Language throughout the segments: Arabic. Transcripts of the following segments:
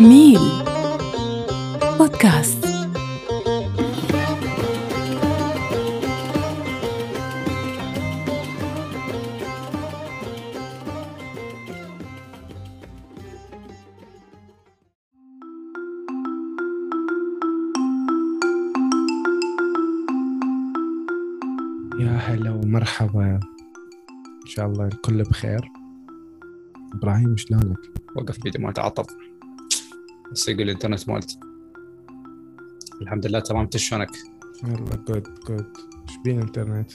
ميل بودكاست. يا هلا ومرحبا. إن شاء الله الكل بخير. إبراهيم شلونك؟ وقف فيديو مالته عطل يقول الإنترنت مالتي. الحمد لله تمام. انت شلونك؟ والله good good إيش بين انترنت؟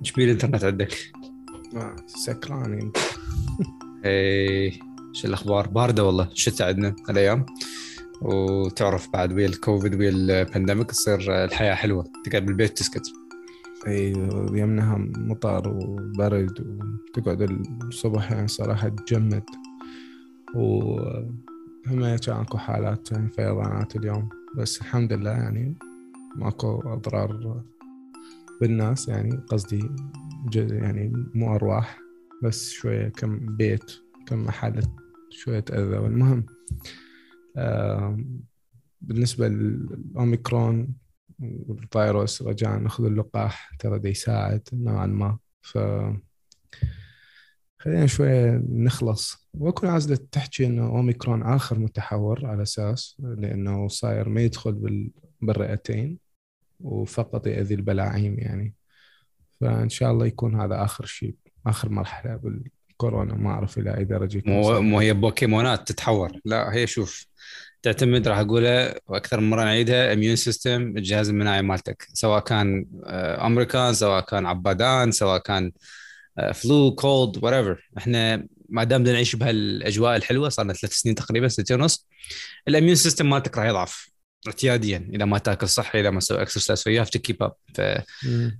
إيش بيه الإنترنت عندك؟ ما سكران أنت. إيه شو الأخبار؟ باردة والله. شتاء عندنا الأيام وتعرف بعد ويا الكوفيد ويا ال pandemic تصير الحياة حلوة. تقعد بالبيت تسكت. اي يمنها مطر وبرد وتقعد الصبح يعني صراحة تجمد. و هم كان أكو حالات فيضانات اليوم. بس الحمد لله يعني ماكو أضرار بالناس يعني قصدي يعني مو أرواح بس شوية كم بيت كم محل شوية تأذوا المهم آم، بالنسبة للأوميكرون والفيروس رجاء ناخذ اللقاح ترى يساعد نوعا ما. ف خلينا شوية نخلص. وأكون عازلة تحكي إنه أوميكرون آخر متحور على أساس لأنه صاير ما يدخل بال- بالرئتين وفقط يأذي البلاعيم يعني. فإن شاء الله يكون هذا آخر شيء آخر مرحلة بالكورونا. ما أعرف إلى أي درجة مو. مو هي بوكيمونات تتحور. لا هي شوف تعتمد راح اقولها وأكثر من مرة نعيدها immune system الجهاز المناعي مالتك. سواء كان آه، أوميكرون سواء كان عبادان سواء كان flu cold what إحنا ما دام نعيش بهالأجواء الحلوة صار لنا ثلاث سنين تقريبا سنتين ونص. ال immune system مالتك راح يضعف اعتياديا إذا ما تأكل صحي إذا ما تسوي exercise ف you have to keep up ف.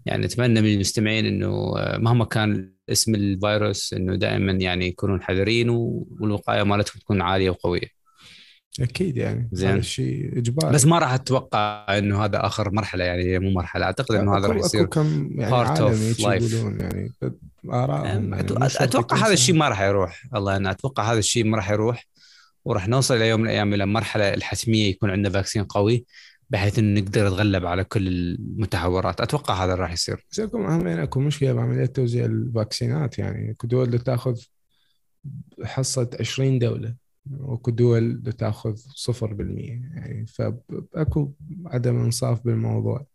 يعني نتمنى من المستمعين إنه آه، مهما كان اسم الفيروس إنه دائما يعني يكونون حذرين والوقاية مالتهم تكون عالية وقوية. أكيد يعني زين. هذا الشيء إجباري بس ما راح أتوقع إنه هذا آخر مرحلة يعني مو مرحلة. أعتقد إنه هذا راح يصير كم يعني هيك life. يقولون يعني يعني أتوقع هذا. الشيء ما راح يروح. الله أنا أتوقع هذا الشيء ما راح يروح. وراح نوصل إلى يوم من الأيام إلى مرحلة الحتمية يكون عندنا فاكسين قوي بحيث إنه نقدر نتغلب على كل المتحورات أتوقع هذا اللي راح يصير. بس اكو همين أكو مشكلة بعملية توزيع الفاكسينات يعني. أكو دول تأخذ حصة 20 دولة. واكو دول تاخذ 0% يعني فأكو عدم انصاف بالموضوع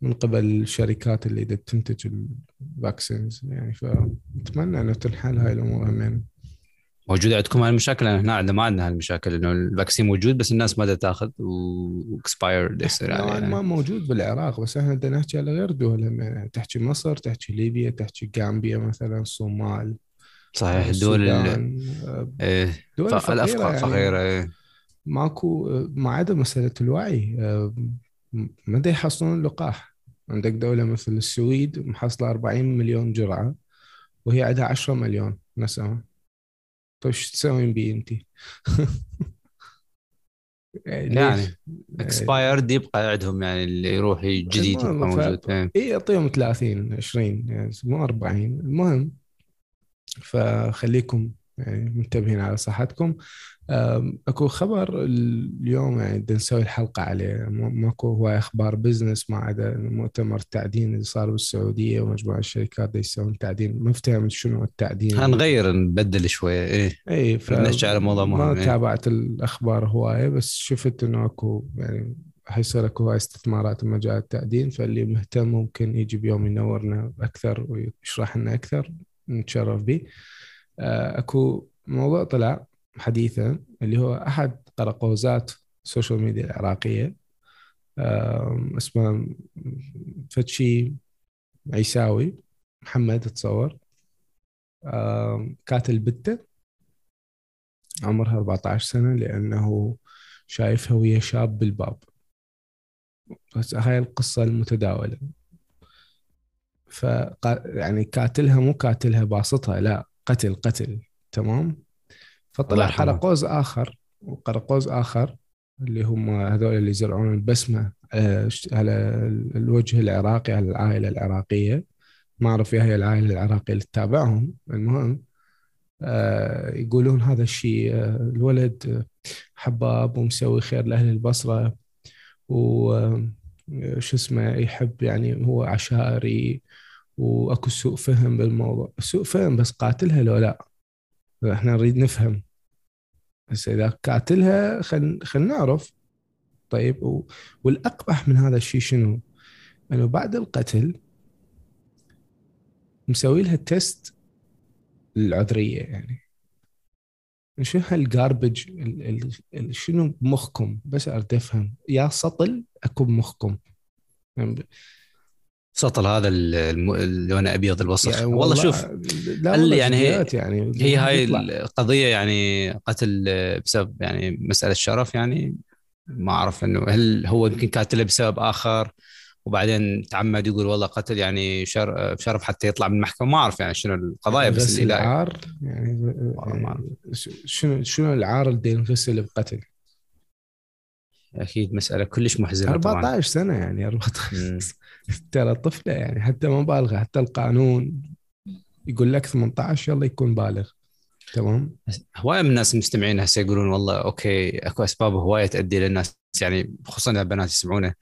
من قبل الشركات اللي تنتج ال vaccines يعني فأتمنى إنه تنحل هاي الأمور همين موجودة عندكم هالمشاكل هنا عندنا ما عندنا هالمشاكل إنه ال vaccine موجود بس الناس ما تاخذ و expired يصير نوعا عليه ما موجود بالعراق بس إحنا بدنا نحكي على غير دول يعني تحكي مصر تحكي ليبيا تحكي غامبيا مثلا الصومال صحيح الدول آه، إيه، دول الافقار فقيرة يعني. فقيره إيه. ماكو ما عدا مسألة الوعي آه، ما دا يحصلون اللقاح عندك دولة مثل السويد محصلة 40 مليون جرعة وهي عندها 10 مليون نسمة طيب شو تسوين بيه انت؟ يعني expired يبقى عندهم يعني اللي يروح جديد يبقى موجود إيه. اي يعطيهم 30 20 يعني مو 40 المهم فخليكم يعني منتبهين على صحتكم. أكو خبر اليوم يعني بدنا نسوي الحلقة عليه. ماكو هواي أخبار business ما عدا مؤتمر التعدين اللي صار بالسعودية ومجموعة الشركات اللي يسوون تعدين. ما فهمت شنو التعدين؟ هنغير نبدل شوية. إيه. اي ف على موضوع مهم، ما إيه. تابعت الأخبار هواية بس شفت إنه أكو يعني حيصير أكو استثمارات بمجال التعدين فاللي مهتم ممكن يجي بيوم ينورنا أكثر ويشرح لنا أكثر. نتشرف به. آه، أكو موضوع طلع حديثا اللي هو أحد قرقوزات ال social media العراقية. اسمه فتشي عيساوي محمد اتصور كاتل بته عمرها 14 سنة لأنه شايفها ويا شاب بالباب. بس هاي القصة المتداولة. ف يعني قاتلها مو قاتلها باسطها لا قتل قتل تمام؟ فطلع. حرقوز آخر وقرقوز آخر اللي هم هذول اللي يزرعون البسمة على على الوجه العراقي على العائلة العراقية. ما أعرف يا هي العائلة العراقية اللي تتابعهم. المهم آه، يقولون هذا الشيء آه، الولد حباب ومسوي خير لأهل البصرة وشو اسمه يحب يعني هو عشائري وأكو سوء فهم بالموضوع. سوء فهم بس قاتلها لو لا. إحنا نريد نفهم. بس إذا قاتلها خل خل نعرف. طيب و... والأقبح من هذا الشيء شنو؟ إنه بعد القتل مسوي لها test للعذرية يعني. شنو هال garbage شنو بمخكم بس أريد أفهم. يا سطل أكو بمخكم يعني سطل هذا اللون أبيض الوسخ. يعني والله, والله شوف لا والله يعني هي يعني. هي هاي القضية يعني قتل بسبب يعني مسألة شرف يعني. ما أعرف إنه هل هو يمكن قاتله بسبب آخر؟ وبعدين تعمد يقول والله قتل يعني شرف حتى يطلع من المحكمة. ما أعرف يعني شنو القضايا بس العار يعني, يعني شنو شنو العار اللي ينغسل بقتل؟ أكيد مسألة كلش محزنة 14 طبعا. سنة يعني 14 ترى طفله يعني حتى ما بالغة حتى القانون يقول لك 18 يلا يكون بالغ. تمام؟ هواية من الناس المستمعين هسه يقولون والله أوكي أكو أسباب هواية تؤدي للناس يعني خصوصا البنات يسمعونه.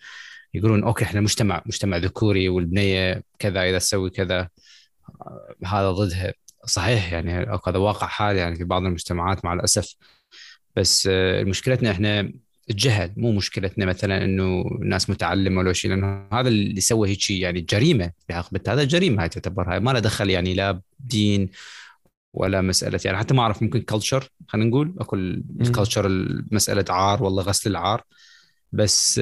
يقولون okay إحنا مجتمع مجتمع ذكوري والبنية كذا إذا تسوي كذا هذا ضدها صحيح يعني هذا واقع حال يعني في بعض المجتمعات مع الأسف. بس مشكلتنا إحنا الجهل مو مشكلتنا مثلا إنه الناس متعلمة ولا شيء لأنه هذا اللي سوى هيك شيء يعني جريمة بعقبة هذا جريمة هاي تعتبر. هاي ما لها دخل يعني لا دين ولا مسألة يعني. حتى ما أعرف ممكن culture خلينا نقول. اكو ال culture مساله عار والله غسل العار. بس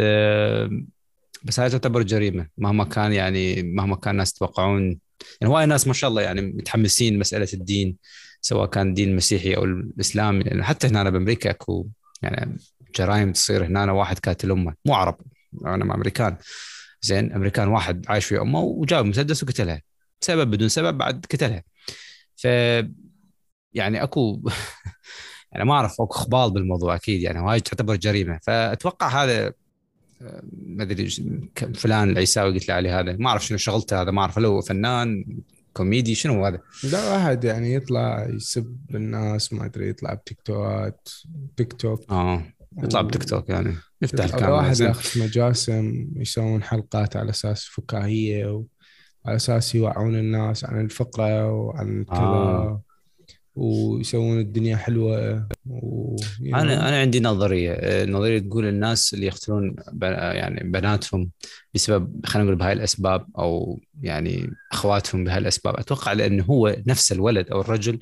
بس هاي تعتبر جريمة مهما كان يعني مهما كان الناس يتوقعون. يعني هواي ناس ما شاء الله يعني متحمسين مسألة الدين سواء كان الدين المسيحي أو الاسلامي لأنه حتى هنا بأمريكا أكو يعني جرائم تصير هنا واحد قاتل أمه مو عرب أنا أمريكان. زين أمريكان واحد عايش في أمه وجاب مسدس وقتلها سبب بدون سبب بعد قتلها. ف يعني أكو يعني ما أعرف أكو اخبال بالموضوع أكيد يعني وهاي تعتبر جريمة. فأتوقع هذا ما أدري فلان العيساوي قلت له عليه هذا ما أعرف شنو شغلته هذا ما أعرف لو فنان كوميدي شنو هذا؟ لا واحد يعني يطلع يسب الناس ما أدري يطلع بتيك توكات تيك توك آه يطلع. بتيك توك يعني يفتح الكاميرا واحد ياخذ مجاسم يسوون حلقات على أساس فكاهية وعلى أساس يوعون الناس عن الفقرة وعن كذا آه. ويسوون الدنيا حلوة و... أنا أنا عندي نظرية النظريه تقول الناس اللي يقتلون يعني بناتهم بسبب خلينا نقول بهاي الأسباب أو يعني أخواتهم بهاي الأسباب أتوقع لأنه هو نفس الولد أو الرجل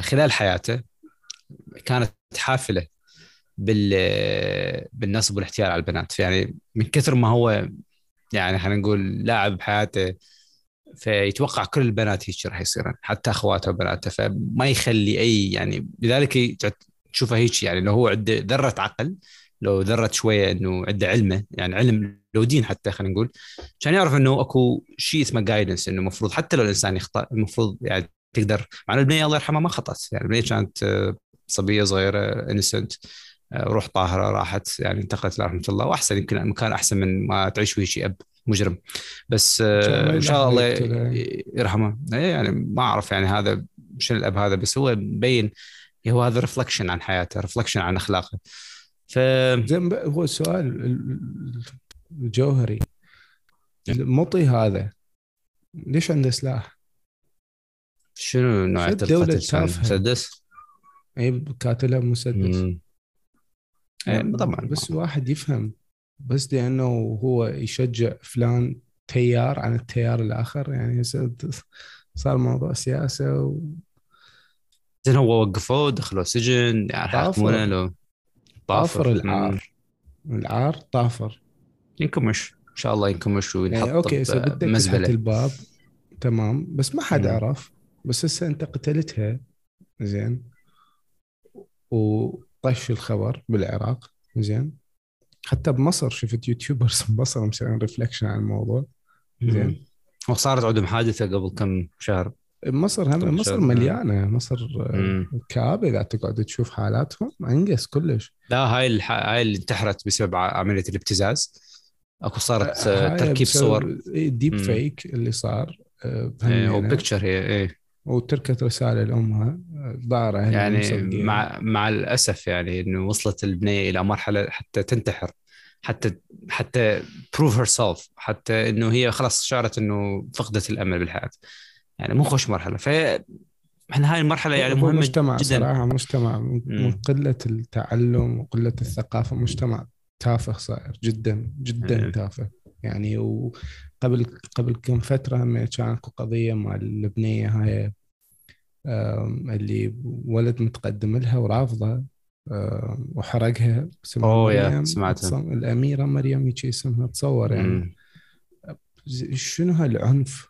خلال حياته كانت حافلة بال بالنصب والاحتيال على البنات. يعني من كثر ما هو يعني خلينا نقول لاعب بحياته فيتوقع كل البنات هيك راح يصيرن حتى أخواته وبناته فما يخلي أي يعني لذلك تشوفه هيك يعني لو هو عنده ذرة عقل لو ذرة شوية إنه عنده علمه يعني علم لو دين حتى خلينا نقول كان يعرف إنه أكو شيء اسمه guidance إنه المفروض حتى لو الإنسان يخطأ المفروض يعني تقدر. مع البنية الله يرحمها ما خطأت يعني البنية كانت آه، صبية صغيرة انسنت آه، روح طاهرة راحت يعني انتقلت لرحمه الله وأحسن يمكن مكان أحسن من ما تعيش وهي شيء أب. مجرم. بس آه، إن شاء الله يرحمه. إيه، يعني ما أعرف يعني هذا شنو الأب هذا بس هو مبين هو هذا reflection عن حياته reflection عن أخلاقه. ف زين هو السؤال الجوهري. المطي هذا ليش عنده سلاح؟ شنو نوع القتل مسدس؟ اي قاتله بمسدس إيه طبعا. بس واحد يفهم. بس لأنه هو يشجع فلان تيار عن التيار الآخر يعني صار موضوع سياسة و... زين هو وقفوه دخلوه سجن يعني حاكمونه لو طافر. العار. العار طافر. ينكمش. إن شاء الله ينكمش وينحط يعني أوكي إذا بدك الباب تمام. بس ما حد عرف. بس هسه أنت قتلتها زين وطش الخبر بالعراق زين. حتى بمصر شفت YouTubers بمصر مسوين reflection على الموضوع. زين. وصارت عندهم حادثة قبل كم شهر. مصر هم مصر مليانة. مصر كآبة اذا تقعد تشوف حالاتهم. انقص كلش. لا هاي الح... هاي اللي انتحرت بسبب عملية الابتزاز. اكو صارت تركيب صور. deep fake اللي صار آه، إيه و picture هي إيه. وتركت رسالة لأمها ظاهره يعني مع مع الأسف يعني إنه وصلت البنية إلى مرحلة حتى تنتحر حتى حتى prove herself حتى إنه هي خلاص شعرت إنه فقدت الأمل بالحياة. يعني مو خوش مرحلة. ف إحنا هاي المرحلة يعني مهمة مجتمع جدا. صراحة مجتمع من قلة التعلم وقلة الثقافة مجتمع تافه صاير جدا جدا. تافه. يعني وقبل قبل كم فترة هم كانت قضية مع البنيه هاي اللي ولد متقدم لها ورافضة آم، وحرقها أوه، يا، سمعتها. الأميرة مريم هيك اسمها تصور يعني. ز- شنو هالعنف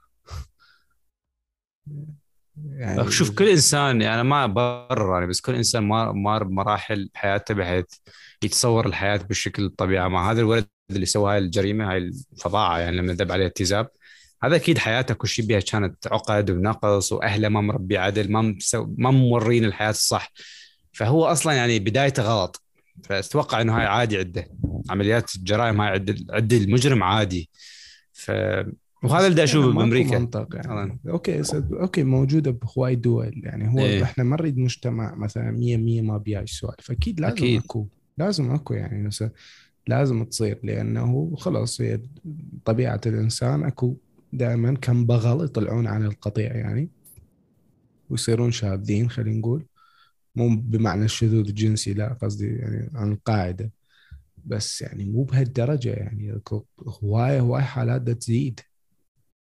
يعني شوف كل إنسان يعني ما برر يعني بس كل إنسان مار مار بمراحل بحياته بحيث يتصور الحياة بالشكل الطبيعي مع هذا الولد اللي سوى هاي الجريمة هاي الفظاعة يعني لما دب عليه اتزاب هذا أكيد حياته كل شيء بها كانت عقد ونقص وأهله ما مربي عدل ما مسو... ما مورين الحياة الصح. فهو أصلا يعني بدايته غلط. فأتوقع إنه هاي عادي عنده. عمليات الجرائم هاي عند المجرم عادي. ف وهذا اللي أشوفه بأمريكا. منطق يعني. okay سد- okay موجودة بهواي دول. يعني هو إيه. إحنا ما نريد مجتمع مثلا 100 100 ما بيها سوالف. أكيد لازم أكيد. أكو. لازم أكو يعني. لازم تصير لأنه خلاص هي طبيعة الإنسان. أكو دائما كم بغل يطلعون عن القطيع يعني ويصيرون شاذين خلينا نقول. مو بمعنى الشذوذ الجنسي لا قصدي يعني عن القاعدة. بس يعني مو بهالدرجة يعني. هواية هواية حالات تزيد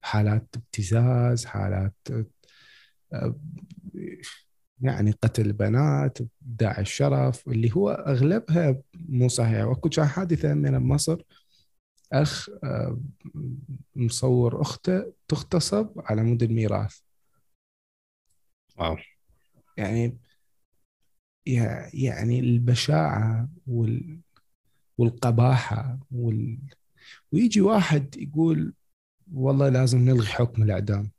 حالات ابتزاز حالات آه، يعني قتل بنات داعي الشرف اللي هو أغلبها مو صحيح. وأكو كان حادثة من بمصر أخ آه، مصور أخته تغتصب على مود الميراث. واو. يعني يع- يعني البشاعة وال والقباحة وال ويجي واحد يقول والله لازم نلغي حكم الإعدام.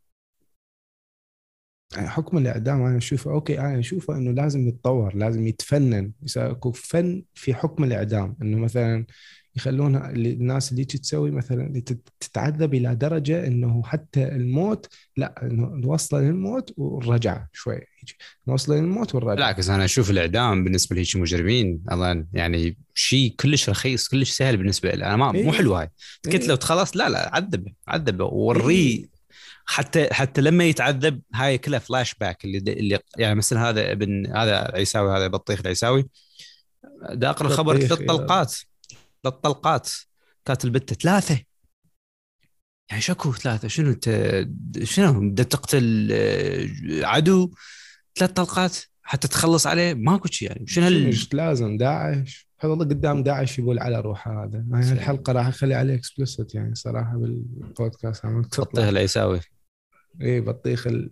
يعني حكم الإعدام أنا أشوفه أوكي أنا أشوفه إنه لازم يتطور لازم يتفنن. يصير اكو فن في حكم الإعدام إنه مثلا يخلونها اللي- الناس اللي تسوي مثلا تتعذب إلى درجة إنه حتى الموت لا إنه نوصله للموت والرجعة شوي نوصله للموت والرجعة. بالعكس أنا أشوف الإعدام بالنسبة لهيك مجرمين الله يعني شيء كلش رخيص كلش سهل بالنسبة لي أنا ما مو إيه. حلو هاي. قلت له تخلص لا لا عذبه عذبه ووريه حتى حتى لما يتعذب هاي كلها فلاش باك اللي اللي يعني مثلا هذا ابن هذا العيساوي هذا بطيخ العيساوي. دا اقرا الخبر بطيخ، ثلاث. طلقات. ثلاث طلقات. كانت البته ثلاثة. يعني شكو ثلاثة؟ شنو انت شنو؟ بدك تقتل آه، عدو؟ ثلاث طلقات حتى تخلص عليه؟ ماكو شيء يعني. شنو هال... إيش لازم داعش. هذا الله قدام داعش يقول على روحه هذا. هاي الحلقة راح أخلي عليه explicit يعني صراحة بالبودكاست. عمي بطيخ تطلع العيساوي. اي بطيخ ال-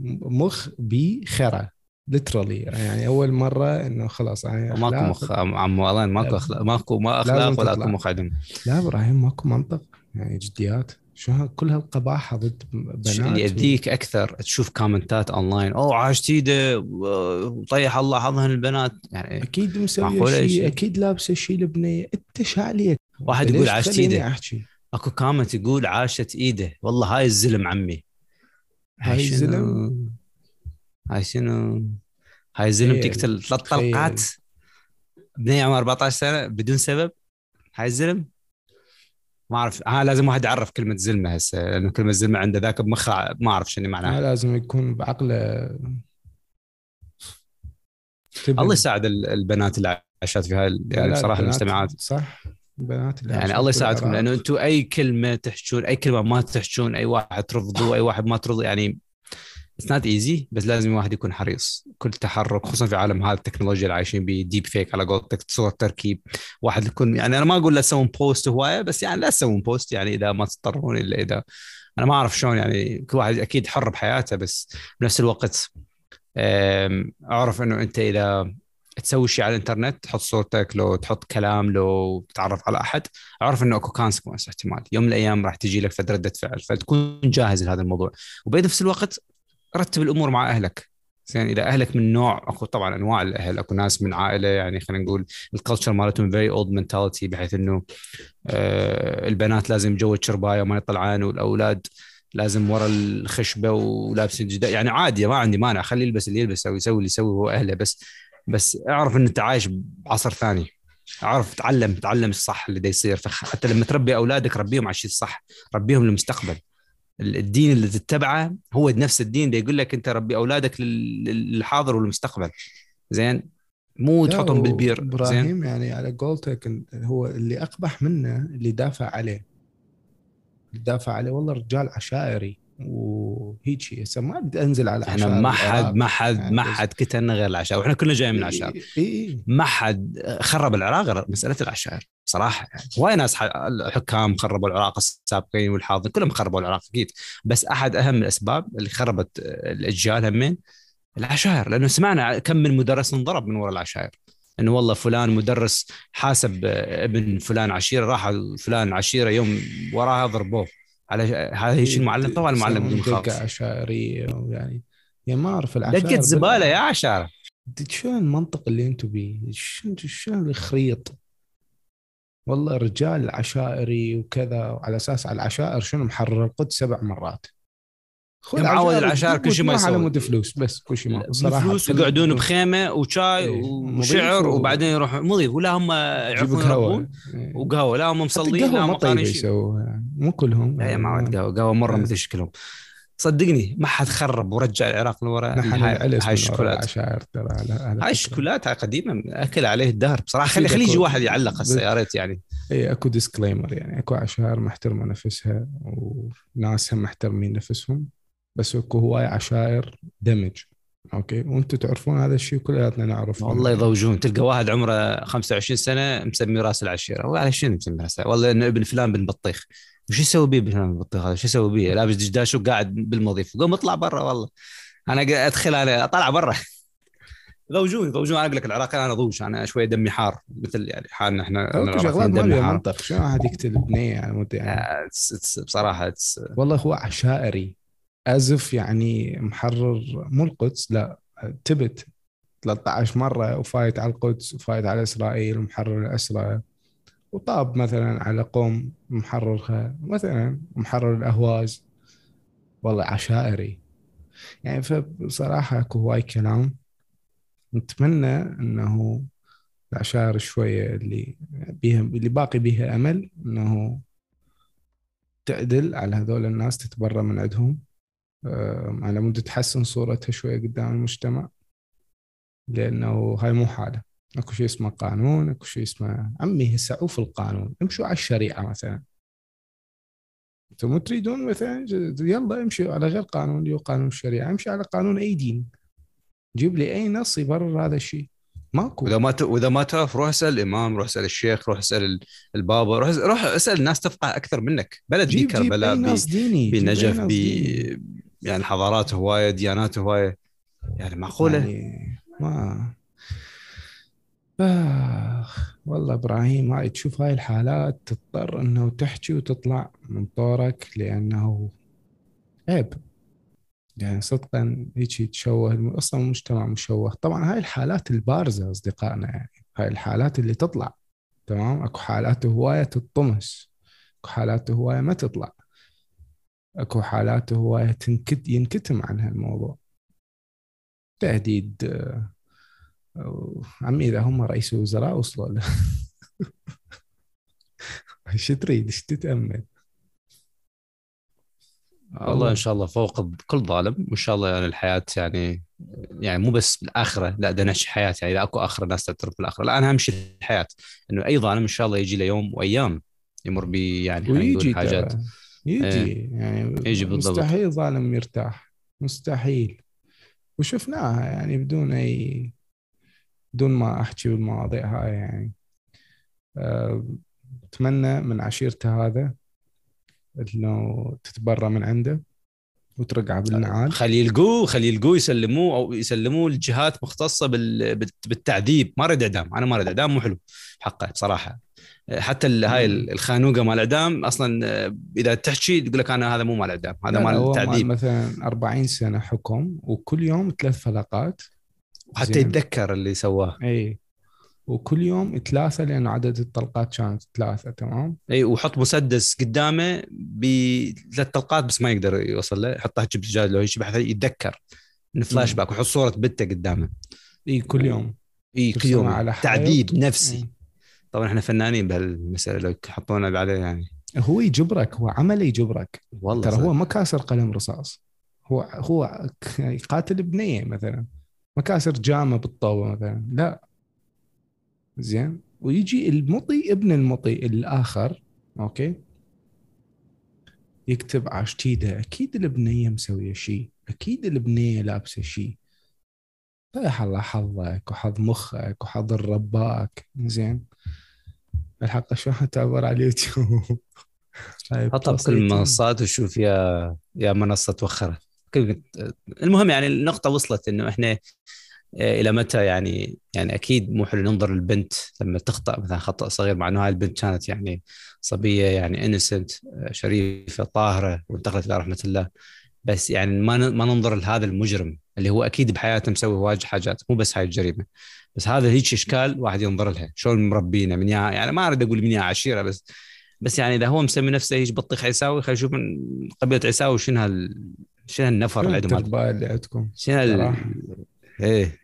المخ بخرة literally يعني أول مرة إنه خلاص يعني ماكو أخلاق- مخ عم عم والله ماكو لا. أخلاق ماكو ما أخلاق ولا. اكو مخ عندهم لا إبراهيم ماكو منطق. يعني جديات. شو ها- كل هالقباحه ضد بنات اللي يأذيك أكثر؟ تشوف comment ات online أوه عاشت ايده وطيح الله حظهن البنات يعني أكيد مسوية معقولة شيء شيء؟ أكيد لابسة شيء البنيه أنت شعليك واحد يقول ايده أحكي؟ أكو comment يقول عاشت إيده. والله هاي الزلم عمي. هاي شنو؟ هاي شنو؟ هاي الزلم تخيل- تقتل ثلاث. طلقات بنية عمرها 14 سنة بدون سبب. هاي الزلم؟ ما أعرف. ها لازم واحد يعرف كلمة زلمة هسه لأنه كلمة زلمة عنده ذاك بمخه ما أعرف شنو معناها. لازم يكون بعقله. تبن. الله يساعد ال- البنات اللي عاشت في هاي يعني بصراحة المجتمعات صح. البنات اللي يعني الله يساعدكم. لأنه أنتم أي كلمة تحجون أي كلمة ما تحجون أي واحد ترفضوه أي واحد ما ترضوا يعني it's not easy بس لازم الواحد يكون حريص كل تحرك خصوصا في عالم هذا التكنولوجيا اللي عايشين به deepfake على قولتك صور تركيب واحد يكون يعني أنا ما أقول لا تسوون post هواية بس يعني لا تسوون post يعني إذا ما تضطرون إلا إذا أنا ما أعرف شلون يعني كل واحد أكيد حر بحياته بس بنفس الوقت أعرف إنه أنت إذا تسوي شيء على الإنترنت تحط صورتك لو تحط كلام لو تتعرف على أحد أعرف إنه أكو consequence احتمال. يوم من الأيام راح تجي لك فد ردة فعل فتكون جاهز لهذا الموضوع. وبنفس الوقت رتب الأمور مع أهلك. زين إذا أهلك من نوع أكو طبعا أنواع الأهل أكو ناس من عائلة يعني خلينا نقول ال culture مالتهم very old mentality بحيث إنه آه البنات لازم جو الشرباية وما يطلعان والأولاد لازم ورا الخشبة ولابس الجدار يعني عادي ما عندي مانع خليه يلبس اللي يلبس أو يسوي اللي يسوي هو أهله. بس بس اعرف إن أنت عايش بعصر ثاني. اعرف تعلم تعلم الصح اللي دا يصير. حتى لما تربي أولادك ربيهم على الشيء الصح ربيهم للمستقبل. الدين اللي تتبعه هو نفس الدين اللي يقول لك أنت ربي أولادك للحاضر والمستقبل. زين؟ مو تحطهم بالبير. إبراهيم زين يعني على قولتك هو اللي أقبح منه اللي دافع عليه. دافع عليه. والله رجال عشائري. وهيك هسه ما بدي أنزل على إحنا ما حد ما حد يعني ما حد كتلنا غير العشائر وإحنا كلنا جايين من العشائر إيه إيه. ما حد خرب العراق غير مسألة العشائر صراحة يعني. هواي ناس الحكام خربوا العراق السابقين والحاضرين كلهم خربوا العراق أكيد. بس أحد أهم الأسباب اللي خربت الأجيال همين العشائر لأنه سمعنا كم من مدرس انضرب من وراء العشائر إنه والله فلان مدرس حاسب ابن فلان عشيرة راح فلان عشيرة يوم وراها ضربوه. على هذا الشيء المعلم؟ طبعا المعلم بدون خالص عشائرية يعني يعني ما أعرف العشائر دقه زبالة يا عشائر شلون المنطق اللي أنتم بيه؟ شلون الخريط؟ والله رجال عشائري وكذا وعلى أساس على العشائر شنو محرر؟ القدس سبع مرات. معود العشائر كل شيء ما يسوي على مود فلوس بس كل شيء ما صراحة فلوس ويقعدون بخيمة وشاي إيه، وشعر وبعدين يروح مضيف ولا هم يعرفون قهوة. إيه. وقهوة لا هم مصلين لا هم طيبة يسووها. مو كلهم. لا يا معود قهوة قهوة مرة إيه. مثل شكلهم صدقني ما حد خرب ورجع العراق لورا. هاي الشكولات. عشائر ترى هاي الشكولات قديمة أكل عليه الدهر بصراحة. خلي خلي يجي واحد يعلق هسه يا ريت يعني. إي أكو disclaimer يعني. أكو عشائر محترمة نفسها وناس هم محترمين نفسهم بس أكو هواي عشائر دمج okay؟ وأنتم تعرفون هذا الشيء كلياتنا نعرف. والله يضوجون. تلقى واحد عمره 25 سنة مسمي راس العشيرة. هو على شنو مسمي راس والله إنه ابن فلان بن بطيخ وش يسوي بيه ابن فلان بن بطيخ هذا شو يسوي بيه؟ لابس دشداش وقاعد بالمضيف قوم اطلع برا والله. أنا أدخل أنا أطلع برا. يضوجون يضوجون أنا أقول لك العراقي أنا ضوج أنا شوية دمي حار مثل يعني حالنا إحنا شغلات دمي حار. منطق شنو واحد يقتل بنيه يعني, يعني. بصراحة والله هو عشائري. أزف يعني محرر مو القدس لا تبت. 13 مرة وفايت على القدس وفايت على إسرائيل ومحرر الاسرى وطاب مثلا على قوم محررها مثلا محرر الأهواز. والله عشائري. يعني فبصراحة أكو هواي كلام. نتمنى إنه العشائر شوية اللي بيها اللي باقي بيها أمل إنه تعدل على هذول الناس تتبرى من عندهم. على مود تحسن صورتها شوية قدام المجتمع. لأنه هاي مو حالة. اكو شيء اسمه قانون اكو شيء اسمه عمي هسه في القانون. امشوا على الشريعة مثلا. أنتم تريدون مثلا يلا امشوا على غير قانون اللي قانون الشريعة. امشي على قانون أي دين. جيب لي أي نص يبرر هذا الشيء. ماكو. وإذا ما ت... وإذا ما تعرف روح اسأل الإمام روح اسأل الشيخ روح اسأل البابا روح روح اسأل الناس تفقه أكثر منك. بلد بي كربلاء بنجف ب يعني حضارات هواية ديانات هواية. يعني معقولة؟ يعني ما آخ والله إبراهيم هاي تشوف هاي الحالات تضطر إنه تحكي وتطلع من طورك لأنه عيب. يعني صدقا هيك تشوه أصلا المجتمع مشوه. طبعا هاي الحالات البارزة أصدقائنا يعني هاي الحالات اللي تطلع تمام؟ أكو حالات هواية تطمس أكو حالات هواية ما تطلع أكو حالات هو تنكت ينكتم عن هالموضوع. تهديد آه، عمي إذا هم رئيس الوزراء وصلوا له. شو تريد؟ إيش تتأمل؟ الله إن شاء الله فوق كل ظالم. وإن شاء الله يعني الحياة يعني يعني مو بس بالآخرة لا ده نعيش حياة. يعني إذا أكو آخرة الناس تعترف بالآخرة. لا أنا اهم شيء الحياة. إنه أي ظالم إن شاء الله يجي له يوم وأيام يمر ب يعني ويجي حاجات. يجي. إيه. يعني يجي بالضبط. مستحيل ظالم يرتاح. مستحيل. وشفناها يعني بدون أي بدون ما أحكي بالمواضيع هاي يعني. أه أتمنى من عشيرته هذا إنه تتبرى من عنده وترقع بالنعال. خلي يلقوه خلي يلقوه يسلموه أو يسلموه لجهات مختصة بالتعذيب. ما اريد إعدام. أنا ما اريد إعدام مو حلو حقه بصراحه حتى هاي الخانوقة مال الاعدام أصلا آه، إذا تحكي تقول لك أنا هذا مو مال الاعدام هذا مال التعذيب مثلا 40 سنة حكم وكل يوم ثلاث فلقات وحتى يتذكر اللي سواه. إي. وكل يوم ثلاثة لأن عدد الطلقات كانت ثلاثة تمام؟ إي وحط مسدس قدامه بثلاث طلقات بس ما يقدر يوصل له. يحطها بسجاد لو يشبه يتذكر. من فلاش باك ويحط صورة بنته قدامه. إي كل يوم. إي كل يوم. على تعذيب نفسي. طبعا إحنا فنانين بهالمسألة لو يحطونا بعدين يعني. هو يجبرك هو عمله يجبرك. والله ترى هو ما كاسر قلم رصاص. هو هو قاتل بنية مثلا. ما كاسر جامة بالطوبه مثلا. لا. زين. ويجي المطي ابن المطي الآخر أوكي. يكتب عشتيده. أكيد البنيه مسوية شيء أكيد البنيه لابسة شيء طيح الله حظك وحظ مخك وحظ الرباك. زين. الحلقة شلون تعبر على اليوتيوب؟ حطها بكل المنصات وشوف يا يا منصة توخرت. المهم يعني النقطة وصلت إنه إحنا آه، إلى متى يعني يعني أكيد مو حلو ننظر للبنت لما تخطأ مثلا خطأ صغير مع إنه هاي البنت كانت يعني صبية يعني انسنت آه، شريفة طاهرة وانتقلت إلى رحمة الله. بس يعني ما ما ننظر لهذا المجرم اللي هو أكيد بحياته مسوي واجد حاجات مو بس هاي الجريمة. بس هذا هيك إشكال واحد ينظر لها. شلون مربينا؟ من يا يعني ما أريد أقول من يا عشيرة بس بس يعني إذا هو مسمي نفسه إيش بطيخ عيساوي خلينا نشوف من قبيلة عيساوي شنو شنو النفر اللي عندهم؟ اللي عندكم؟ شنو ال... إيه.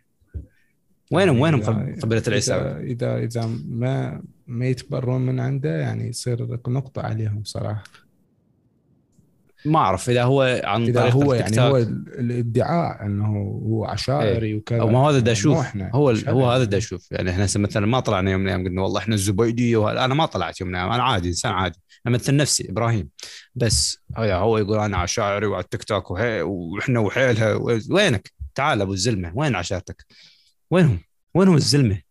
وينهم وينهم قبيله العيساوي اذا إذا ما ما يتبرون من عنده يعني يصير نقطة عليهم صراحة. ما أعرف إذا هو عن إذا طريق هو يعني هو الإدعاء إنه هو عشائري إيه. وكذا. أو ما هذا دا أشوف. هو هو هذا دا أشوف. يعني إحنا مثلا ما طلعنا يوم من الأيام قلنا والله إحنا الزبيدية أنا ما طلعت يوم من الأيام. أنا عادي إنسان عادي. امثل نفسي إبراهيم. بس هو يقول أنا عشائري وعلى التيك توك وإحنا وحيلها. وينك؟ تعال أبو الزلمة. وين عشيرتك؟ وينهم؟ وينهم الزلمة؟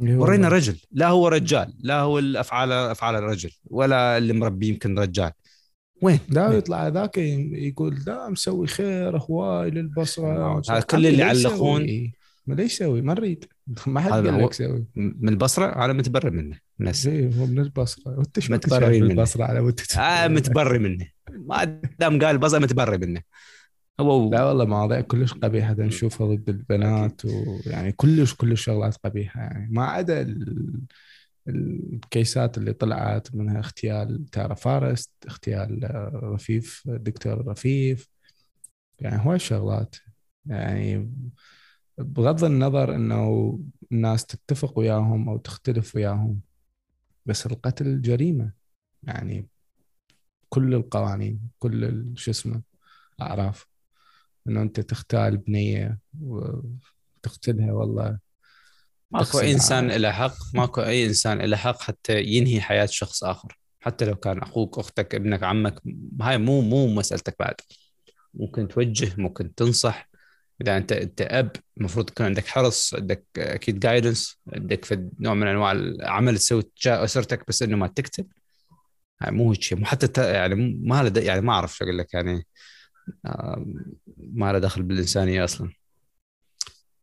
ورينا رجل. لا هو رجال لا هو الافعال أفعال الرجل. ولا اللي مربي يمكن رجال. وين؟ لا يطلع ذاك يقول لا مسوي خير هواي للبصرة. هذا كل اللي يعلقون. ما ليش يسوي؟ ما نريد. ما حد قال لك سوي. من البصرة؟ أنا متبرئ منه الناس إيه هو من البصرة. وأنت شو متبرئ من البصره على ود آه متبرئ منه. ما دام قال البصره متبرئ منه. هو لا والله مواضيع كلش قبيحة نشوفها ضد البنات ويعني كلش كلش شغلات قبيحة. يعني ما عدا ال... الكيسات اللي طلعت منها اغتيال تارا فارست اغتيال رفيف دكتور رفيف. يعني هواي شغلات يعني بغض النظر إنه الناس تتفق وياهم أو تختلف وياهم بس القتل جريمة. يعني كل القوانين كل شو اسمه اعراف إنه أنت تختال بنية وتقتلها والله. ماكو اي إنسان له حق ماكو أي إنسان له حق حتى ينهي حياة شخص آخر. حتى لو كان أخوك أختك ابنك عمك هاي مو مو مسألتك بعد. ممكن توجه ممكن تنصح. إذا أنت أنت أب المفروض يكون عندك حرص عندك أكيد جايدنس عندك في نوع من أنواع العمل تسوي تجاه أسرتك بس إنه ما تكتب. هاي مو هيك مو حتى يعني ما له يعني ما أعرف شو أقول لك يعني ما له دخل بالإنسانية أصلا.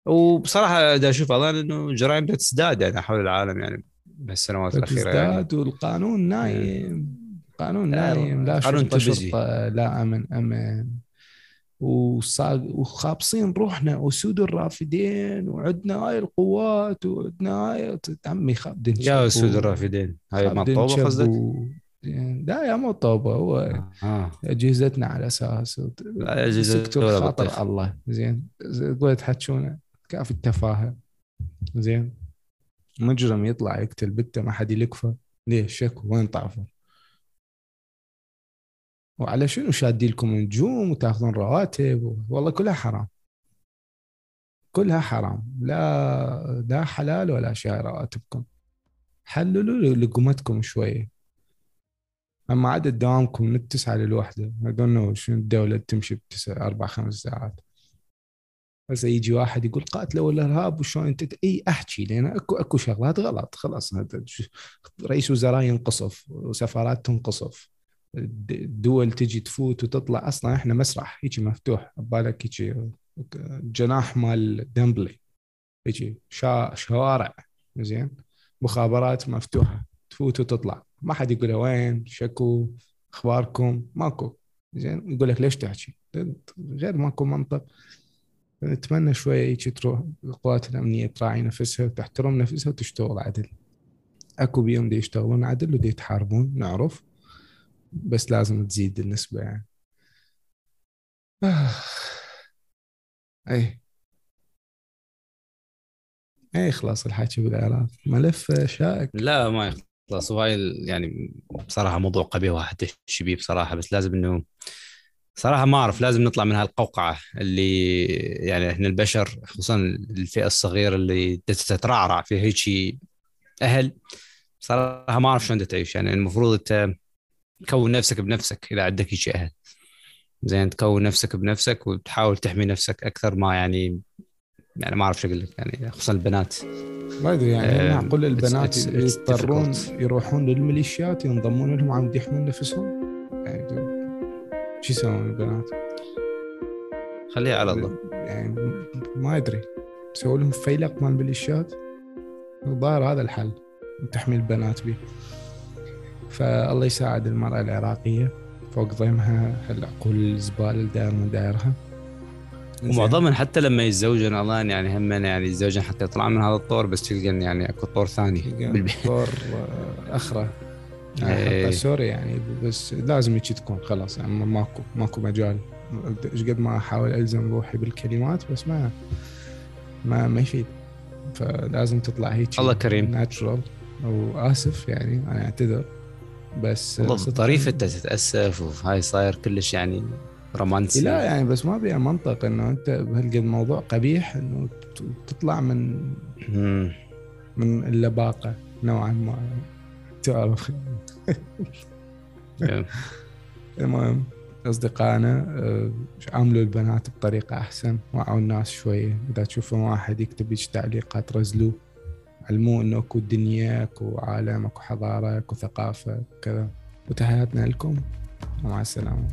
وبصراحة دا أشوف اظن إنه جرائم تزداد يعني حول العالم يعني بهالسنوات الأخيرة يعني. تزداد والقانون نايم. قانون نايم لا قانون شرطة لا أمن أمن. وخابصين روحنا اسود الرافدين وعندنا هاي القوات وعندنا هاي عمي خابدين يا اسود الرافدين. هاي ما طوبه قصدك؟ لا يا مو طوبه هو آه. أجهزتنا على أساس اجهزتنا خاطر الله. زين قلت تحكونه كافي التفاهة. زين. مجرم يطلع يقتل بنته ما حد يلكفه ليش؟ شك وين طعفه وعلى شنو شادي لكم نجوم وتاخذون رواتب؟ والله كلها حرام. كلها حرام. لا لا حلال ولا شيء رواتبكم. حللوا لقمتكم شوية. أما عدد دوامكم من التسعة للوحدة. ما شنو الدولة تمشي بتسع أربع خمس ساعات. هسه يجي واحد يقول قاتلوا الارهاب وشلون انت إي احكي لأن اكو اكو شغلات غلط. خلاص رئيس وزراء ينقصف وسفارات تنقصف. الدول تجي تفوت وتطلع. أصلا إحنا مسرح. هيجي مفتوح. ببالك هيجي جناح مال دمبلي. هيجي شا شوارع. زين؟ مخابرات مفتوحة. تفوت وتطلع. ما حد يقول وين؟ شكو؟ أخباركم؟ ماكو. زين؟ يقول لك ليش تحكي؟ غير ماكو منطق. نتمنى شوية هيك تروح القوات الأمنية تراعي نفسها وتحترم نفسها وتشتغل عدل. أكو بيهم دي يشتغلون عدل ودي يتحاربون نعرف. بس لازم تزيد النسبة يعني. آه. اي اي خلاص الحكي بالعراق ملف شائك. لا ما يخلص. وهاي يعني بصراحة موضوع قبيح واحد تحكي بيه بصراحة. بس لازم إنه صراحة ما أعرف لازم نطلع من هالقوقعة اللي يعني إحنا البشر خصوصا الفئة الصغيرة اللي تترعرع في هيك أهل. صراحة ما أعرف شلون تعيش يعني المفروض أنت تكون نفسك بنفسك إذا عندك هيك أهل. زين تكون نفسك بنفسك وتحاول تحمي نفسك أكثر ما يعني يعني ما أعرف شو أقول لك يعني خصوصا البنات. ما أدري يعني معقول البنات يضطرون يروحون للميليشيات ينضمون لهم عم يحمون نفسهم. شو يسوون البنات؟ خليها على الله. يعني ما أدري. يسوي لهم فيلق مال الميليشيات الظاهر هذا الحل. تحمي البنات به فالله يساعد المرأة العراقية فوق ضيمها. هالعقول الزبالة اللي داير من دايرها ومعظمهم حتى لما يتزوجون الله يعني هم يعني يتزوجون حتى يطلعون من هذا الطور بس تلقى يعني أكو طور ثاني. طور اخره يعني حتى سوري يعني بس لازم هيك تكون خلاص يعني ماكو ماكو مجال. إيش قد ما أحاول ألزم روحي بالكلمات بس ما ما ما يفيد. فلازم تطلع هيك الله كريم. ناتشرال وآسف يعني أنا أعتذر بس طريف انت تتأسف وهاي صاير كلش يعني رومانسي. لا يعني بس ما بيها منطق إنه أنت بهالقد موضوع قبيح إنه تطلع من من اللباقة نوعا ما. تعرف المهم أصدقائنا آه، عاملوا البنات بطريقة أحسن وعوا الناس شوية إذا تشوفون واحد يكتب هيك تعليقات رزلوه علموه إنه أكو دنيا أكو عالم أكو حضارة أكو ثقافة كذا. وتحياتنا لكم. ومع السلامة.